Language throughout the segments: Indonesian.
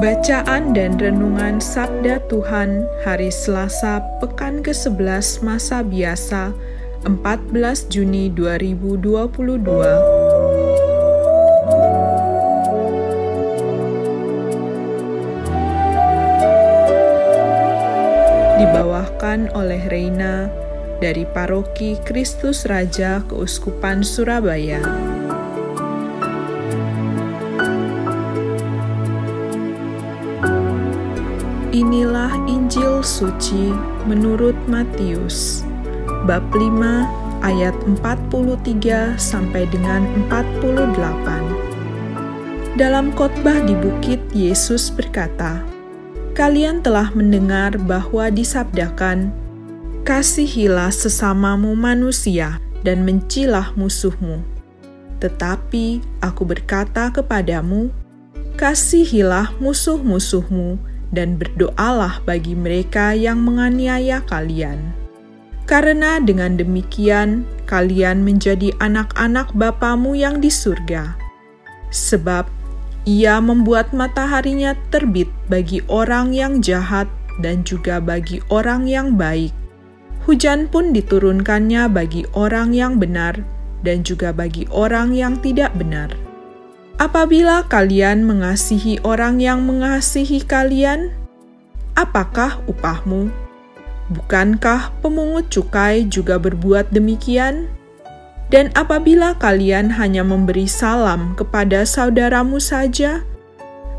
Bacaan dan Renungan Sabda Tuhan Hari Selasa Pekan ke-11 Masa Biasa 14 Juni 2022 Dibawakan oleh Reina dari Paroki Kristus Raja Keuskupan Surabaya. Inilah Injil suci menurut Matius bab 5 ayat 43 sampai dengan 48. Dalam khotbah di bukit Yesus berkata, "Kalian telah mendengar bahwa disabdakan, kasihilah sesamamu manusia dan mencilah musuhmu. Tetapi aku berkata kepadamu, kasihilah musuh-musuhmu dan berdoalah bagi mereka yang menganiaya kalian. Karena dengan demikian kalian menjadi anak-anak Bapamu yang di surga. Sebab ia membuat mataharinya terbit bagi orang yang jahat dan juga bagi orang yang baik. Hujan pun diturunkannya bagi orang yang benar dan juga bagi orang yang tidak benar. Apabila kalian mengasihi orang yang mengasihi kalian, apakah upahmu? Bukankah pemungut cukai juga berbuat demikian? Dan apabila kalian hanya memberi salam kepada saudaramu saja,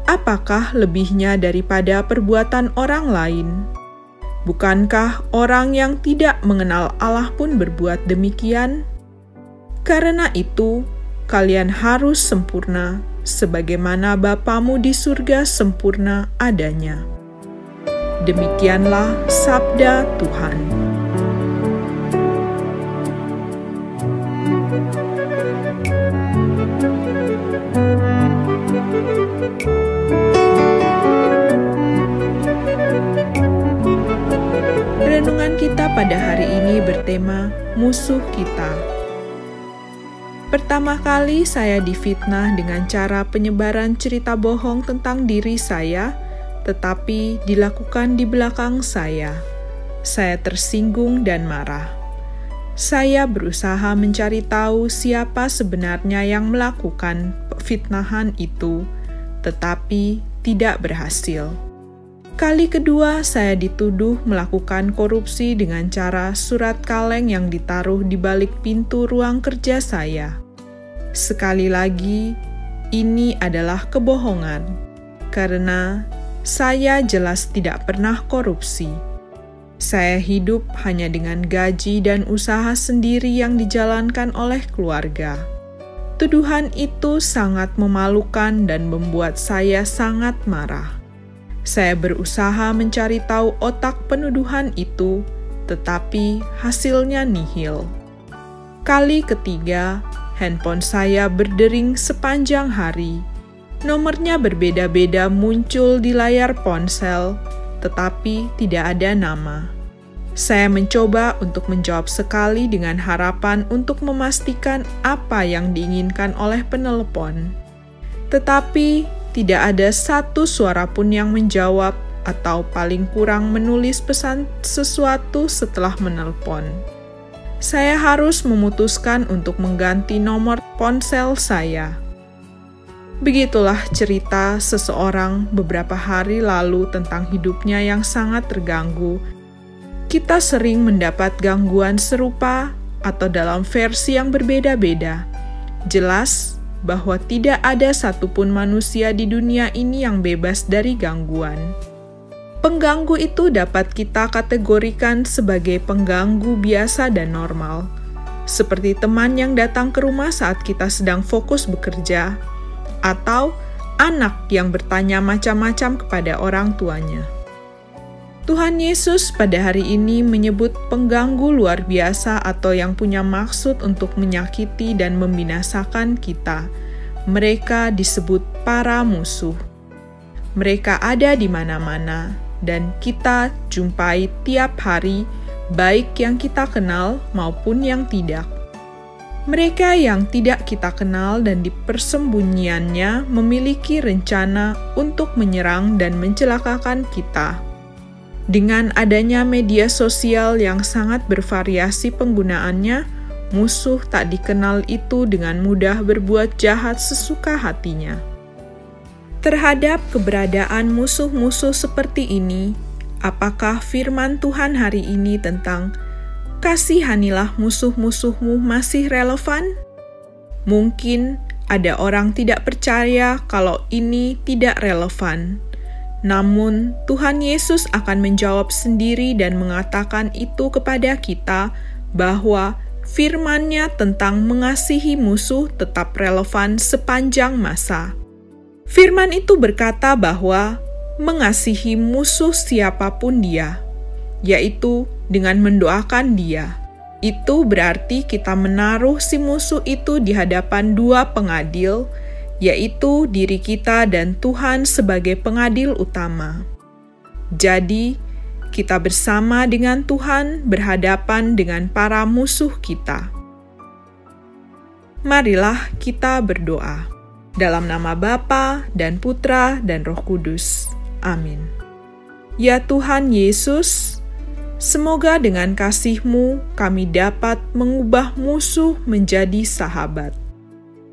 apakah lebihnya daripada perbuatan orang lain? Bukankah orang yang tidak mengenal Allah pun berbuat demikian? Karena itu, kalian harus sempurna, sebagaimana Bapamu di surga sempurna adanya. Demikianlah sabda Tuhan. Renungan kita pada hari ini bertema musuh kita. Pertama kali saya difitnah dengan cara penyebaran cerita bohong tentang diri saya, tetapi dilakukan di belakang saya. Saya tersinggung dan marah. Saya berusaha mencari tahu siapa sebenarnya yang melakukan fitnahan itu, tetapi tidak berhasil. Kali kedua, saya dituduh melakukan korupsi dengan cara surat kaleng yang ditaruh di balik pintu ruang kerja saya. Sekali lagi, ini adalah kebohongan, karena saya jelas tidak pernah korupsi. Saya hidup hanya dengan gaji dan usaha sendiri yang dijalankan oleh keluarga. Tuduhan itu sangat memalukan dan membuat saya sangat marah. Saya berusaha mencari tahu otak penuduhan itu, tetapi hasilnya nihil. Kali ketiga, handphone saya berdering sepanjang hari. Nomornya berbeda-beda muncul di layar ponsel, tetapi tidak ada nama. Saya mencoba untuk menjawab sekali dengan harapan untuk memastikan apa yang diinginkan oleh penelpon. Tetapi tidak ada satu suara pun yang menjawab atau paling kurang menulis pesan sesuatu setelah menelpon. Saya harus memutuskan untuk mengganti nomor ponsel saya. Begitulah cerita seseorang beberapa hari lalu tentang hidupnya yang sangat terganggu. Kita sering mendapat gangguan serupa atau dalam versi yang berbeda-beda. Jelas, bahwa tidak ada satupun manusia di dunia ini yang bebas dari gangguan. Pengganggu itu dapat kita kategorikan sebagai pengganggu biasa dan normal. seperti teman yang datang ke rumah saat kita sedang fokus bekerja, atau anak yang bertanya macam-macam kepada orang tuanya. Tuhan Yesus pada hari ini menyebut pengganggu luar biasa atau yang punya maksud untuk menyakiti dan membinasakan kita. Mereka disebut para musuh. Mereka ada di mana-mana, dan kita jumpai tiap hari, baik yang kita kenal maupun yang tidak. Mereka yang tidak kita kenal dan di persembunyiannya memiliki rencana untuk menyerang dan mencelakakan kita dengan adanya media sosial yang sangat bervariasi penggunaannya, musuh tak dikenal itu dengan mudah berbuat jahat sesuka hatinya. Terhadap keberadaan musuh-musuh seperti ini, apakah firman Tuhan hari ini tentang "kasihanilah musuh-musuhmu" masih relevan? Mungkin ada orang tidak percaya kalau ini tidak relevan namun, Tuhan Yesus akan menjawab sendiri dan mengatakan itu kepada kita bahwa firman-Nya tentang mengasihi musuh tetap relevan sepanjang masa. Firman itu berkata bahwa mengasihi musuh siapa pun dia, yaitu dengan mendoakan dia. Itu berarti kita menaruh si musuh itu di hadapan dua pengadil, yaitu diri kita dan Tuhan sebagai pengadil utama. Jadi, kita bersama dengan Tuhan berhadapan dengan para musuh kita. Marilah kita berdoa. Dalam nama Bapa dan Putra dan Roh Kudus. Amin. Ya Tuhan Yesus, semoga dengan kasih-Mu kami dapat mengubah musuh menjadi sahabat